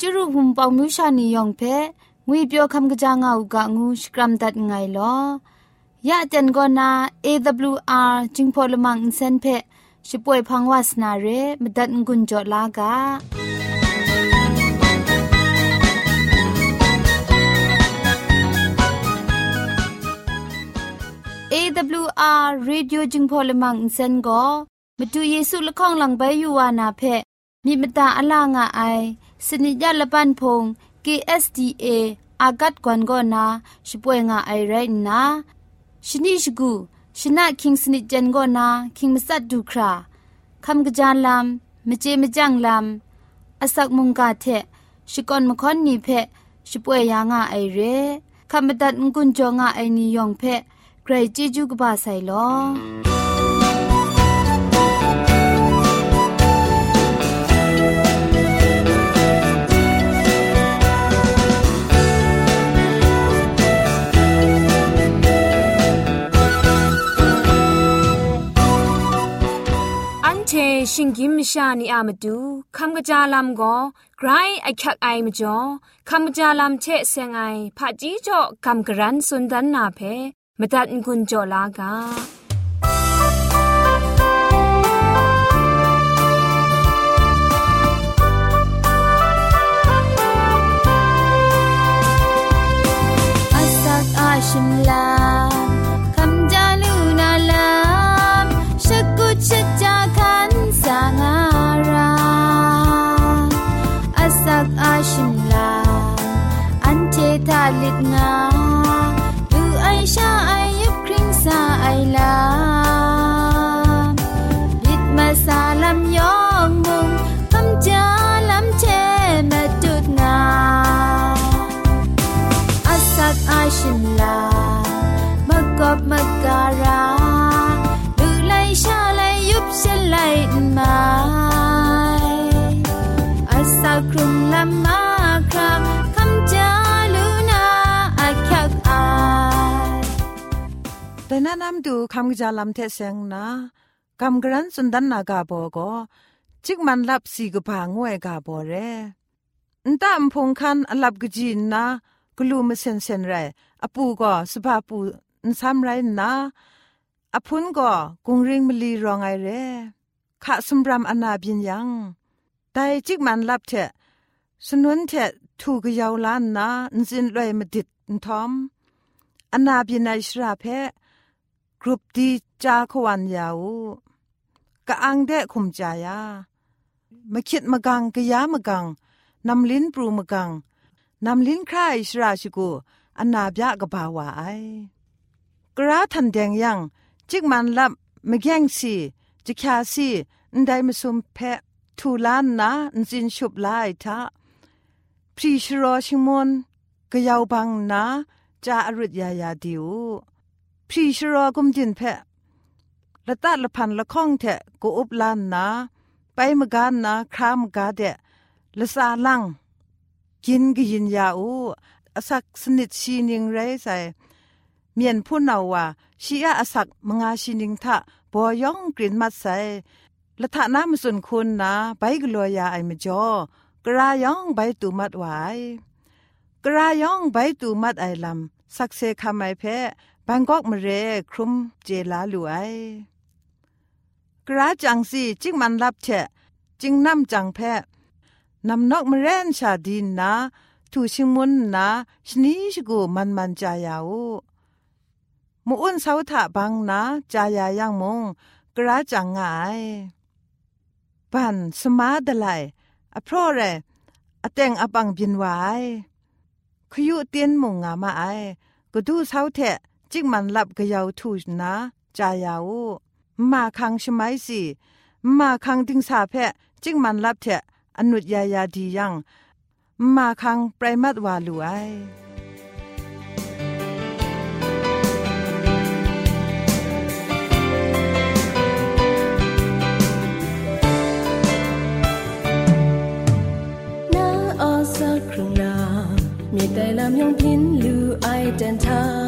จุรุภุมปองมิวชานียองเพงวยเปียวคำกะจางอูกะงูสกรัมดัดไงลอยะจันกอนา AWR จิงพอลมังอินเซนเพช่วยพังวาสนาเรมดัดงุนจอลากา AWR Radio จึงพอลมังอินเซนก็มาดูเยซูละข้องหลังใบยูวานาเพมีมตาอลางอไอ สนิยาละปันพง KSDA อากัดกวนก็นาช่วยงาไอไรนะชนิชกูชนะคิงสนิจันก็นาคิงมัสัดดูคราคำกระจานลำมเจมจังลำอาศักมุงกาเทชิกอนมคอนนีเพช่วยยางาไอเรคำบัดงกุนจงาไอนิยองเพใครจีจูกบาไซลอ ชิงกิมชานีอามาดูคำกระจาลำก็ไกรไอคักไอมาจ่อคำกระจาลำเชะเซงไอผาจีจ่อคำกระรันสุนดันนาเพมตัดกุญจ่อลากา ดูคำจาลำเทเซงนะคำกรันสุนดันนากาโบก็จิกมันลับสีกผางวยกาโบเรนตามพงคันอลับกจีนนะกลูมเซนเซนไรอปูก็สภาปูนซ้ำไรนะอพุนก็กุงริงมลีรองไอเรขะสมรำอนาบินยังแต่จิกมันลับเถะสนุนเถะถูกยาวล้านนะนจินลอยมาดิดนทอมอนาบินไอชราเพ กรุปดีจาขวันยาวกะอังเดะคุมจายามาคิดมากังกะยามากังนำลิ้นปรูมากังนำลิ้นครายชราชิกูอันนาบยะกบาวาไอกระทันแดงยังจิกมันลับมแย่งสีจิกาสีนได้มาสุมเพะทูลานนะนจินชุบลายทะพรีชรอชิมอนกะยาวบังนะจาอรุดยายาดิว พรีชรอกุมจินเพะละตัดละพันละข้องเถะกูอุบลานนะไปมกานนะครามกาเดะละซาลังกินกยินยาอูอสักสนิดชีนิงไรใส่เมียนผู้นาว่าชีอาอสักมงาชีนิงทะบอยองกลิ่นมัดใส่ละทะน้ำสุนคุณนะไปกลัวยาไอมจ่อกรายองใบตูมัดไวกรายองใบตูมัดไอลำสักเซคำไอเพะ บางกอกมเรครุมเจลาลุไอกราจังสีจิงมันรับเชะจิงน้ำจังแพะนำนกมเรนชาดินนะทูชิงมุนนะชนิชกูมันมันจายาวมูอุนเสาถะบังนะจายายังมงกระจังงายปันสมาดลายอเพราะเรอเตงอบังบินไว้ขยุเตียนมงงามาไอก็ดูเสาเทะ จิกมันลับกะยาวทูชนะจายาวมาคังชไมสิมาคังดิงสาเพะจิกมันลับเถอะอนุดยายาดียังมาคังไพรมัดวาลูไอมีแต่ลำยองพินลูไอเดนทา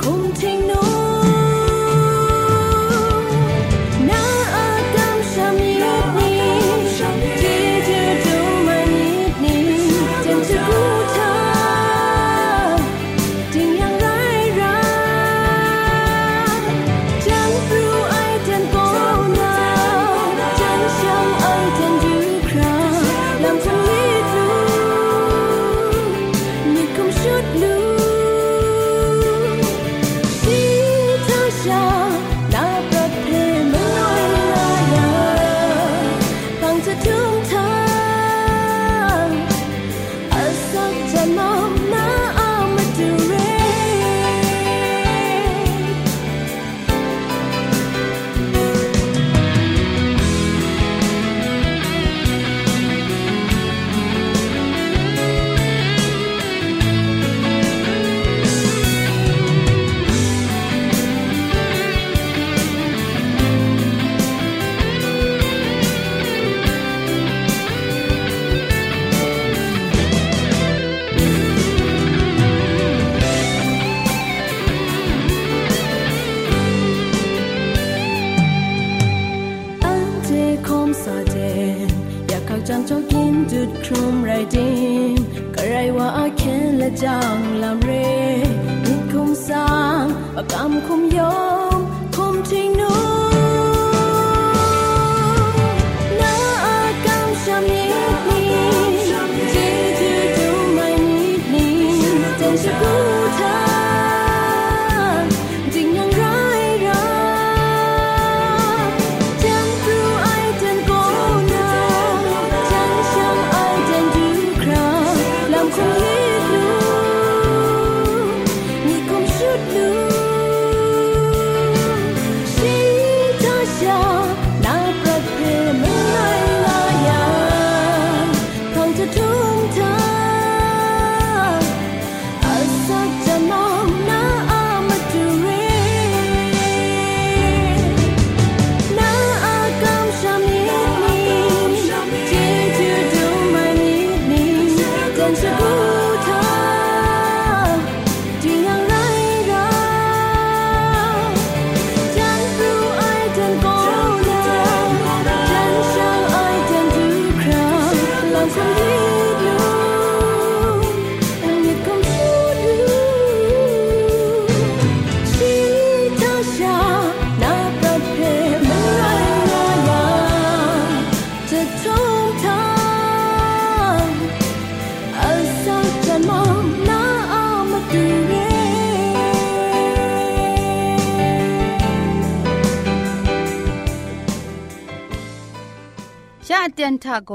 ชาเตียนทาโก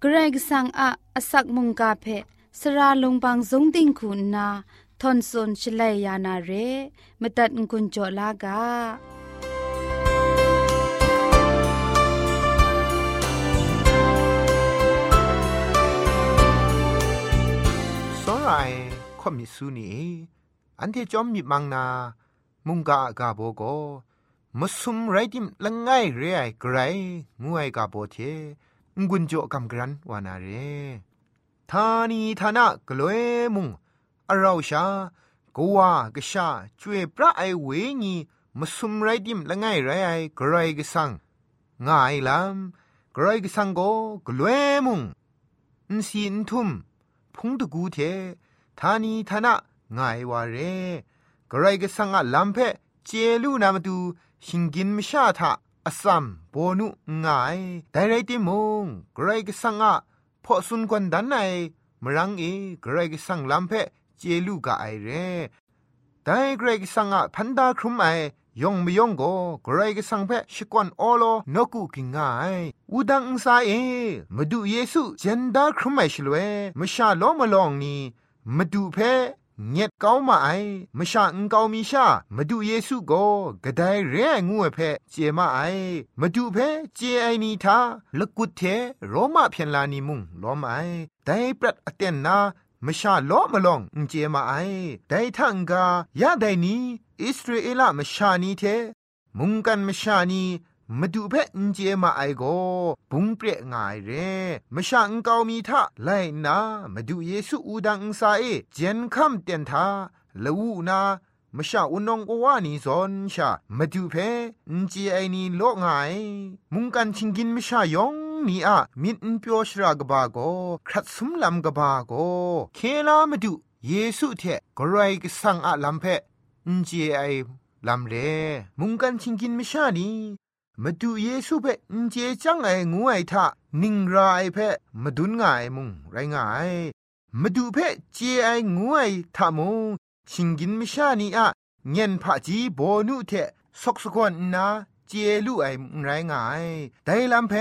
เกรกสังอะอสักมุงกาเพสราลงบางสงติงคุณนาทอนซนชลัยยานาเรมตัดกุญจลากา စောရိုင်ခွန်မီဆူနီအန်တေจอมมีมังนา มุงกากาโบโก มสุมไรดิมละไงเรไอไกรงูไอกาโบเทงุนโจกำกรันวานาเรทานีทานะกลวยมุงอาราชากัวกชาจวยพระไอเวญีมสุมไรดิมละไงไรไอไกรกสังง่ายลำไกรกสังโกกลวยมุงอินซีอินทุมพุงตะกูเททานีทานะง่ายวาเรกรกสังอะลัมเพเจลูนามาดู ชิงกินมชาทะอสัมโบนุง่ายแต่ไรติมงกรกสังอะพอสุนกวนดันไนมรังเอกรกสังลัมเพเจลูกะไอเรแต่กรกสังอะพันดาครุมไอยองไม่ยองก็กรกสังเพชิกวนออโลนกุกิงายอุดังอุซาเอมาดูเยซูเจนดาครุมไอชลเวมชาโลมลองนีมาดูเพ เงียดเก้ามาไอมชาอุงเกามีชามาดูเยซูโกกระไดเรียงูเพเจมาไอมาดูเพเจไอนีทาละกุดเทโรมาเพียนลานีมุงล้อมไอแต่ปรัดอเตนนามชาล้อมาลองอุเจมาไอแต่ทังกายาไดนี้อิสราเอลมชานีเทมุงกันมชานี มาดูเพนเจมาไอโกบุงเปรง่ายเรมชาอังกามีทะไลนามาดูเยซูอูดังอุสาเอเจนคัมเตียนทาละวูนามชาอุนงกวานีซอนชามาดูเพนเจไอนีโลง่ายมุงกันชิงกินมชายองนี่อะมินเปียวชรากบาโกครัดสมลำกบาโกเคลามาดูเยซูเทกรายกสังอะลำเพนเจไอลำเลมุงกันชิงกินมชานี มาดูเยซูเพ่นเจจังไองูไอทะนิงรายเพมาดุนง่ายมุงไรง่ายมาดูเพเจไองูไอทะมุงชิงกินมชานีอะเงินผาจีโบนุเทสกสกวนนาเจลูไอไรง่ายแต่ลำเพ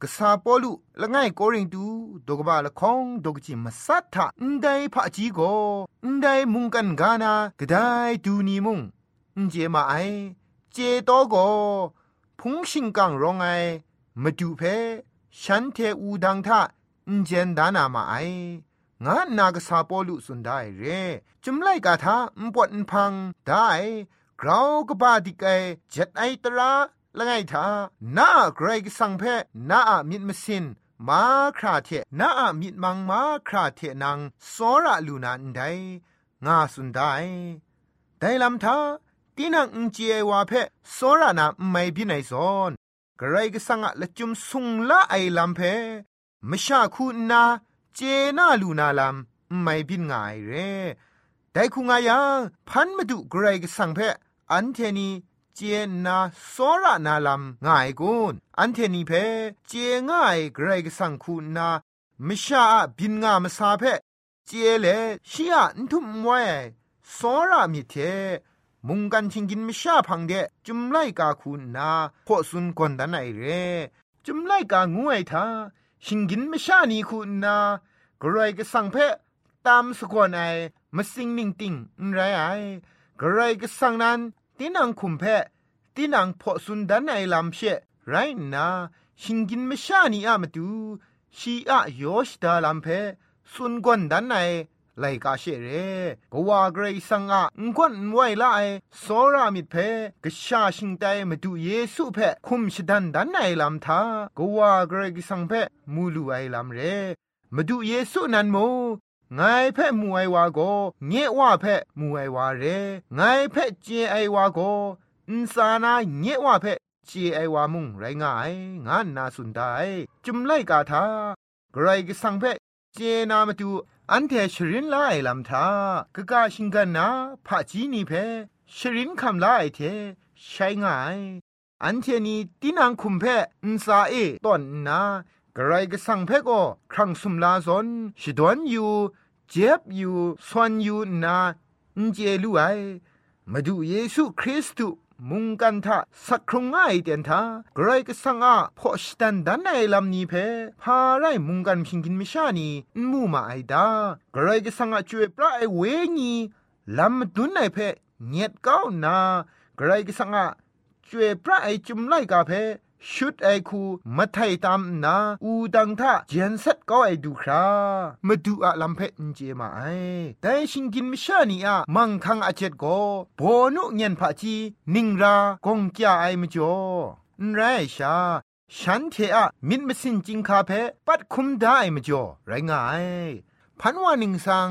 กษาปอลุละง่ายโกริงตูดกบาละคองดกจิมสัทธะอันใดผาจีโกอันใดมุงกันกานากระไดดูนีมุงอันเจมาไอเจโตโก พุงชิงกังรองไอมาดูเพฉันเทอูดังทะอันเจนดานามาไองานนากษาปอลุสุนได้เรจุมไลกาทาอุปวดพังได้กราวกบาดิกไอเจ็ดไอตราละไงทาน้าไกรกสังเพน้ามิดมสินมาคราเทน้ามิดมังมาคราเทนังสอระลูนันไดงาสุนได้แต่ลำทา ตีนังอุจเอวาเพสอระนาไม่พินัยซอนกรกสังอะละจุมสุงละไอลำเพมชาคูนาเจนาลูนาลำไม่พินง่ายเร่แต่คุงอายังพันมาดูกรกสังเพอันเทนีเจนาสอระนาลำง่ายกุนอันเทนีเพเจง่ายกรกสังคูนามิชาบินงามสาเพเจเลชียนทุมไว้สอระมิเท มุงกันชิงกินมิชาพังเดจุมไลกาคูนาพอสุนกอนดันไอเรจุมไลกางวยทาชิงกินมิชานีคูนากรก็สังเพตามสกวนไอมาสิงนิ่งติงไรไอกรก็สังนั้นตีนังคุมเพตีนังพอสุนดันไอลำเชไรนาชิงกินมิชานีอามาดูชีอะยอชดาลำเพสุนกวนดันไอ ไลกาเชเรกว่าเกรซังอะงวนไวละไอโซรามิดเพกชาชิงไตมาดูเยซูเพคุมชดันดันไอลำทากว่าเกรกสังเพมูลูไอลำเรมาดูเยซูนันโมไงเพ่มวยว่าโกเงว่าเพ่มวยว่าเรไงเพ่เจไอว่าโกอินสานาเงว่าเพ่เจไอว่ามุงไรงายงานนาสุนไดจุมไลกาทาไกรกสังเพ่เจนามาดู อันเทชรินลาไอลำทากะกาชิงกันนาผาจีนีเพชรินคำลาไอเทใช้ง่ายอันเทนีตินังคุมเพอินซาเอตอนนากระไรก็สั่งเพก็ครั้งสุมลาซอนชิดวนอยู่เจ็บอยู่สวนอยู่นาอินเจลูไอมาดูเยซูคริสต์ มุงกันทะสักครงง่ายเตียนทากรก็สังอาพอชตันดันในลำนี้เพพาไรมุงกันพิงกินมิชานีมูมาไอดากรก็สังอาจวยปลาไอเวงีลำดุนไอเพเนียดก้าวนากรก็สังอาจวยปลาไอจุมไลกาเพ ชุดไอคูมาไทยตามนาอูดังทะเจียนเซตก็ไอดูครามาดูอะลำเพนเจมาไอแต่ชิงกินมิชานีอะมังคังอาเจ็ดก็โบนุเงียนผาจีนิงรากงจ้าไอมจ่อนไรชาฉันเทอะมิดมสินจิงคาเพปัดคุมได้มจ่อไรงายพันวานิงสัง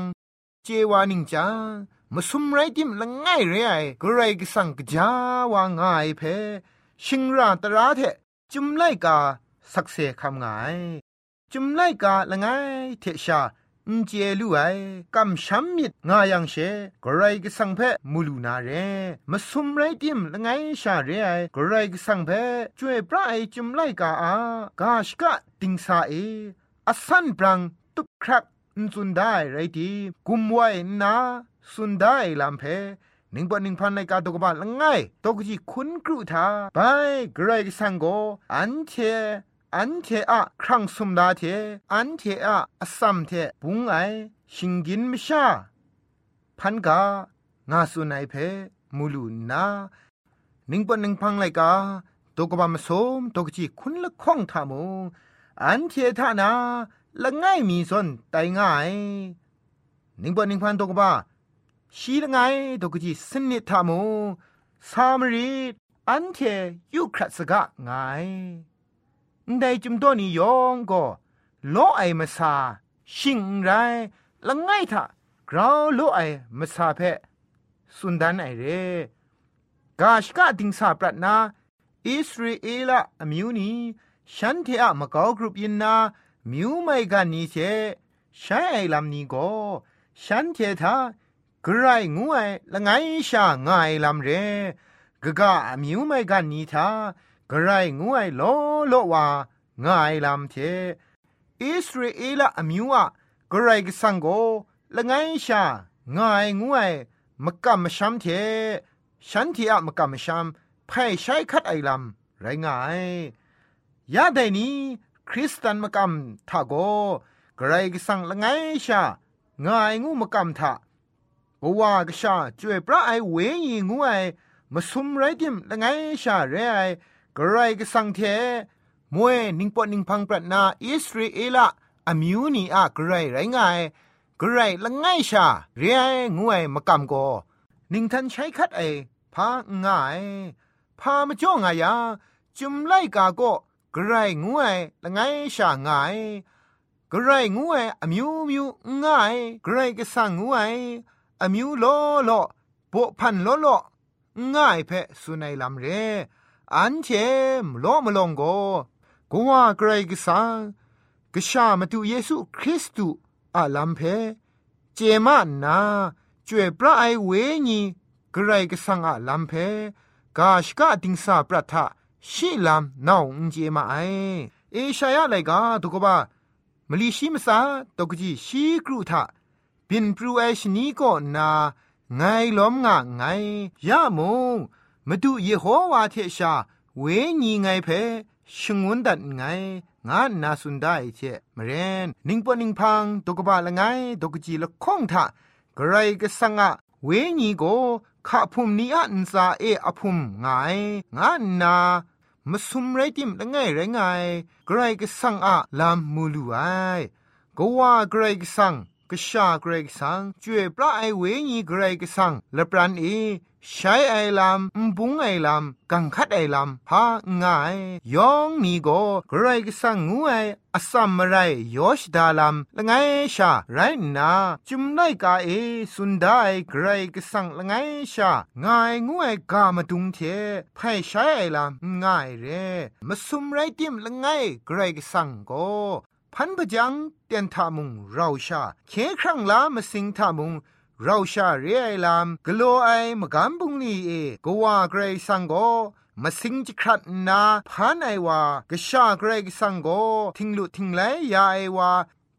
เจวานิงจางมาสุมไรดิมละง่ายเรไอกรไรกสังกจาวาง่ายเพชิงราตราเท จุมไลกาสักเซคำงาย จุมไลกาละไงเทชาอินเจลูไอกำช้ำมิดงายังเชกไรก็สังเพมูลูนาเรมาสุมไรติมละไงชาเรไอกไรก็สังเพช่วยพระไอจุมไลกาอากาชกะติงสาเออสันปรังตุกครักนสุนได้ไรดีกุมไว้นาสุนได้ลำเพ หนิงปนิงพันในกาตกบาลง่ายตกจีคุณกรุธาไปเกรกสังโกอันเทอันเทอะครั้งสมดาเทอันเทอะอสัมเทปุงไอชิงกินมชาพันกางาสุนัยเพมูลูนานิงปนิงพังไลกาตกบามสมตกจีคุณละข้องทามงอันเททานาละง่ายมีสนไตง่ายหนิงปนิงพันตกบา ชีละไงตกจีสนิทามงสามรีอันเทยุครัสกะไงได้จุมตัวนี้ยองก็โลไอมาซาชิงไรละไงทะกราวโลไอมาซาเพสุนดันไอเรกาชกะดิงซาปรัตนาอิสราเอลอมิวนีฉันเทอะมะกอกรุปยินนามิวไม่กันนี้เชใช้ไอลำนี้ก็ฉันเททา กรายงวยละไงชาง่ายลำเรกะกะมิวไม่กันนี้ทากรายงวยโลโลว่าง่ายลำเทอิสราเอลอมิวอะกรายกสังโกละไงชาง่ายงวยมกะมชัมเทฉันเทอะมกะมชัมไพ่ใช้คัดไอลำไรง่ายยาไดนี้คริสตันมกำทาโกกรกสังละไงชางายงูมกำทา บว่ากชาจวยพระไอเวยีงูไอมาสุมไรดิมละไงชาเรไอกรกสังเทมวยนิงปอนิงพังปรนาอิสราเอลอะมิวนีอะกรไรไงกรไรละไงชาเรไองูไอมกำโกนิงทันใช้คัดไอพาง่ายพามาจ้องายาจุมไลกาโกกระไรงูไอละไงชาง่ายกระไรงูไออมิวมิวง่ายกระไรก็สังงูไอ อมิวโลโลโปพันโลโลง่ายเพสุนัยลำเร อันเชมโลมลงโกกัวไกรกษากษามาตุเยซูคริสต์อาลำเพ เจมานาจวยพระไอเวญีกรกสังอาลำเพ กาชกาติงสาประทะชิลัมนาองเจมาไอเอชายาไลกาตุกบามลีชิมสาตกจีชีกรูทา บินพรูเอชนี้ก็นาไงล้อมงะไงย่ามงมาดูเยโฮวาเทชา เวญีไงเพชงวนดัดไงงานนาสุนได้เชมเรนนิงปอนิงพังตกบาละไงตกจีละคงทะกไรก็สังอะเวญีโกขะพุมนี้อันซาเออพุมไงงานนามาซุมไรติมละไงไรไงไกรก็สังอะลามมูลูไอก็ว่าไกรก็สั่ง ก็ชาไกรกสังจวยปลาไอเวญีไกรกสั่งละปรันเอใช้ไอลำมบุงไอลำกังคัดไอลำพาง่ายยองนี่ก็กรกสังงูไออสัมมไรยอชดาลำละไงชาไรนาจุมไลกาเอสุนได้ไกรกสังละไงชาง่ายงูไอกามาดุงเทไพ่ใช้ไอลำง่ายเรมาซุมไรติมละไงไกรกสังก็ พันปะจังเตียนทามุงเราชาเคครั้งลามาสิงทามุงเราชาเรียลามกลัวไอมกำบุงนี่เอก็ว่าเกรสังโกมาสิงจิครัดนาพานไอวากชาเกรกสังโกทิงลุทิงไลยาไอวา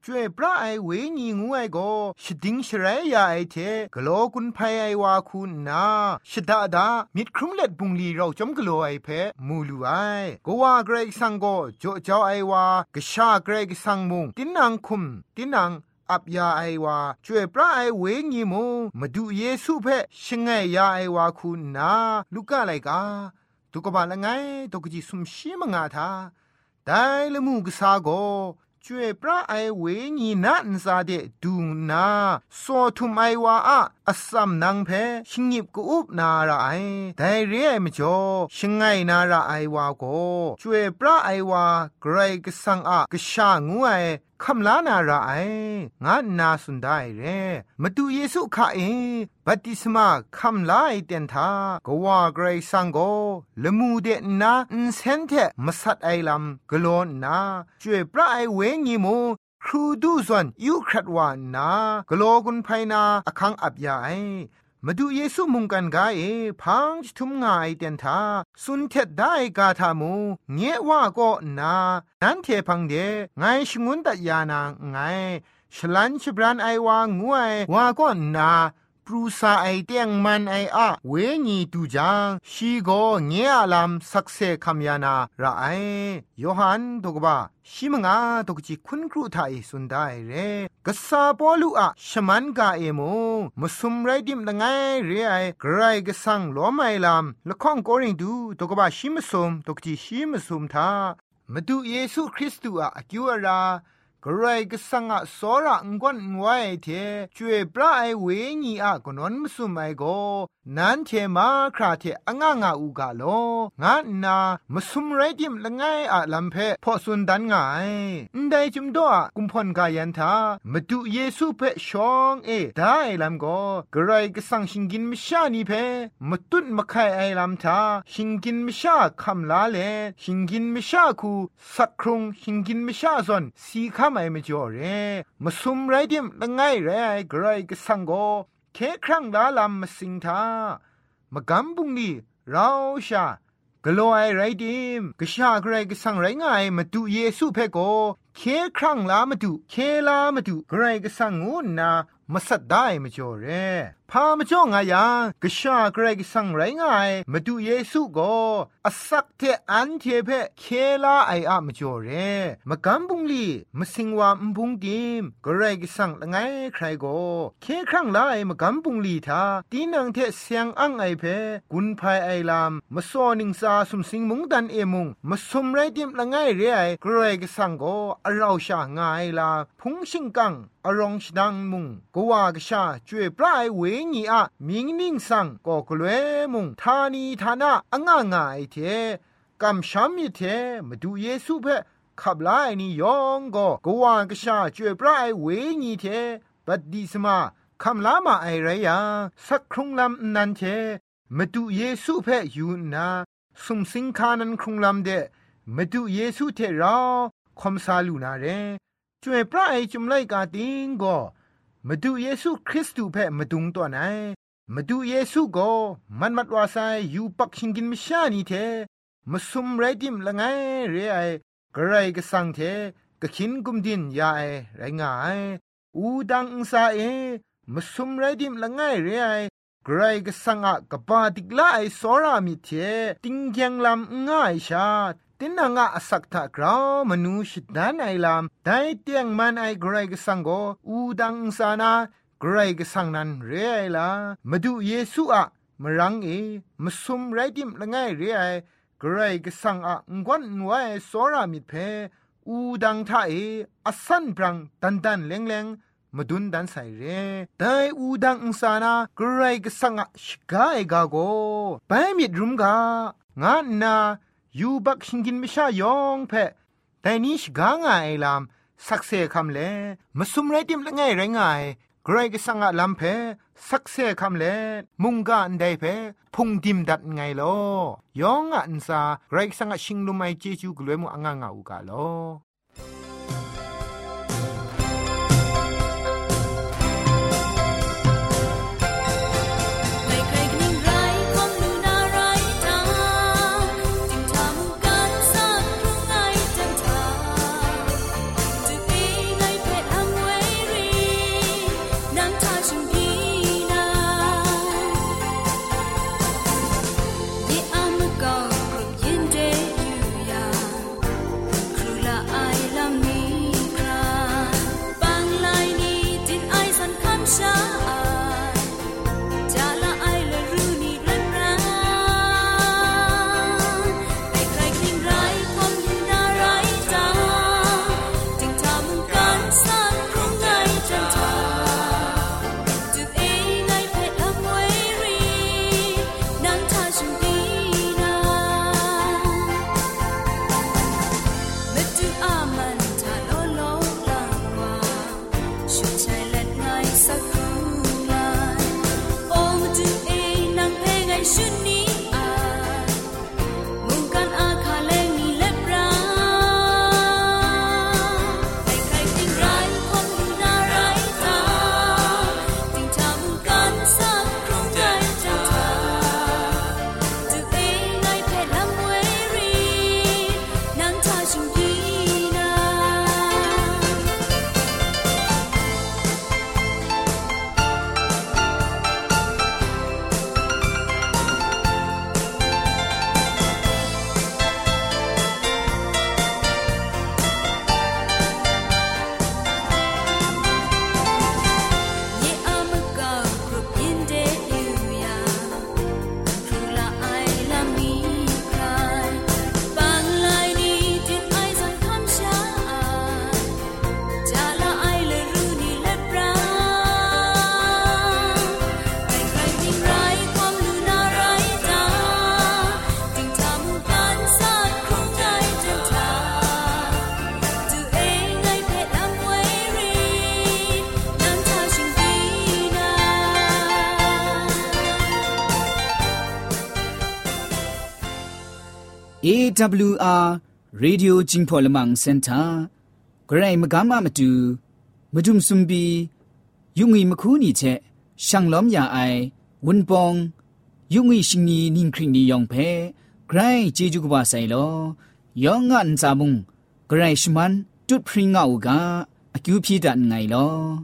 จวยพระไอเวญีงูไอโกชดิงชรายาไอเทกโลกุนไพไอวาคุณนาชดาดามิดครุมเล็ดบุงลีเราจอมกโลไอเพมู ลูไอก็ว่าเกรกซังโกโจเจ้าไอวากชาเกรกซังมุงตินังคุมตินังอับยาไอวาช่วยพระไอเวงีมูมาดูเยซูเพชงไงยาไอวาคุณนาลูกอะไรกาตุกบาละไงตุกจีสุมชีมงาทาได้ละมูกษาโก ช่วยพระไอเวงีนะนซาเดดูนาโซทุมไอวาอะอัสสัมนังเพชิงหยิบกูอุบนาระไอแต่เรียมจ่อชิงไงนาระไอวาโกช่วยปลาไอวาไกรกสังอะกชางวไอคำลานาระไองานนาสุดได้เรมาดูเยซูค่ะเองปฏิสมาคำลาไอเตียนทาก็ว่าไกรสังโกละมูเดนนาอินเซนเทมาสัตไอลำกลอนนาช่วยปลาไอเวงีมู ครูดูส่วนยูครัดวานนากโลกุนไพนาอคังอับยาไอมาดูเยซูมุงกันกาเอพังทุมงายเตียนทาสุนเทดได้กาทามูเงี้ยว่าก็นานั้นเทพังเดไงชงุนตัดยานางไงฉลันชบรันไอวางงวยว่าก็นา ปรูซาไอเตียงมันไออะเวญีตูจังชีโกเงียลำสักเซคัมยานาระไอยอหันตกบาชิมงาตกจิคุณครูไทยสุนได้เรกษาปอลูอะชมันกาเอโมมุสุมไรดิมละไงเรไอกรกสังล้อไม่ลำละข้องโกริงดูตกบาชิมสุมตกจิชิมสุมทามาดูเยซูคริสต์อะอกิวรา กรก็สังอะสอระงวนไว้เทจวยปลาไอเวญีอะกนนมสุไมโกนันเทมาคราเทองางาอูกาโลงานนามสุมไรดิมละไงอะลัมเพพอสุนดันไงายนไดจุมดอกุมพอนกายันทามดุเยซูเพชองเอได้ลัมโกกรก็สังชิงกินมชานีเพมตุนมะไคไอลัมทาชิงกินมชาคัมลาเลชิงกินมชาคูสักครุงชิงกินมชาซอนสีคาไม่มจ่อเรมสุมไรดิมละไงไรกรก็สังโกเคครั้งลาลำมสิงทามากำบุงนี่เราชากลัวไอไรดิมกชาใครก็สั่งไรง่ายมาดูเยซูเพ่โกเคครั้งลามาดูเคลามาดูใครก็สั่งงูนามาสัดได้มาจ่อเรพามาจ่องายางกชาเกรกสังไรง่ายมาดูเยซูก็อสักเทอันเทเพเคลาไออะมาจ่อเรมากำบุงลีมาสิงวามบุงดิมกรกสังละไงใครก็เคครั้งไลมากำบุงลีทาตีนังเทเสียงอังไอเพกุนภายไอลามมาซอนิงซาสุมสิงมุงดันเอมุงมาสมไรดิมละไงเรไอกรกสังก็อเราชางายลาพุงชิงกัง อรองชดังมุงกว่ากชาจวยปลายเวงีอะมิงนิ่งสังก็กลวยมุงทานีทานะอ่างงายเทกำช้ำยเทมาดูเยซูเพขับไล่นี่ยองก็กว่ากชาจวยปลายเวงีเทบัดดีสมาคำลามาไอไรยาสักครุงลำนันเทมาดูเยซูเพอยู่นาสมสิงคานันครุงลำเดมาดูเยซูเทเราคมซาลูนาเร จวยพระไอจุมไลกาติงก็มาดูเยซูคริสต์เพ่มาดุงตัวไหนมาดูเยซูก็มันมัดวาไซยูปักชิงกินมิชานีเทมาซุมไรดิมละไงเรไอกระไรก็สังเทก็ขินกุมดินยาไอไรงายอูดังอุซาเอมาซุมไรดิมละไงเรไอกรก็สังอะกบาติกลาไอสอรามิเทติงยังลำง่ายชา ตินางะสักทากรามนูชิดานไอลามไดเตียงมันไอเกรกสังโกอูดังสานาเกรกสังนันเรไอลามาดูเยซูอะมรังเอมสุมไรดิมละไงเรไอเกรกสังอะงวนนวยสอรามิเพอูดังทาเออสันปรังดันดันเลงเลงมาดุนดันใส่เรแต่อูดังอุสานากรกสังอะชกาเอกาโกไปมิดรุมกางานนา ยูบักชิงกินไม่ชายองเพะแต่นี้ชกางาไอลามสักเซคำเลมาสุมไรติมละไงไรไงใครก็สังอาลำเพสักเซคำเลมุงกาอันใดเพพุงดิมดัดไงลอยองอันซาใครสังอาชิงลุไมเจจูกลวยมุอ่างงาอูกาลอครูละไอ AWR Radio Jingpolamang Center Gray Magama Matu Mudum Sumbi Yungi Makuni Che Shanglom Ya Ai Wunpong Yungi Shingni Ningkring Ni Yongpe Gray Jeju Kwa Sai Lo Yong An Sabung Gray Shman Tut Pringa Uga Akyu Phi Dan Ngai Lo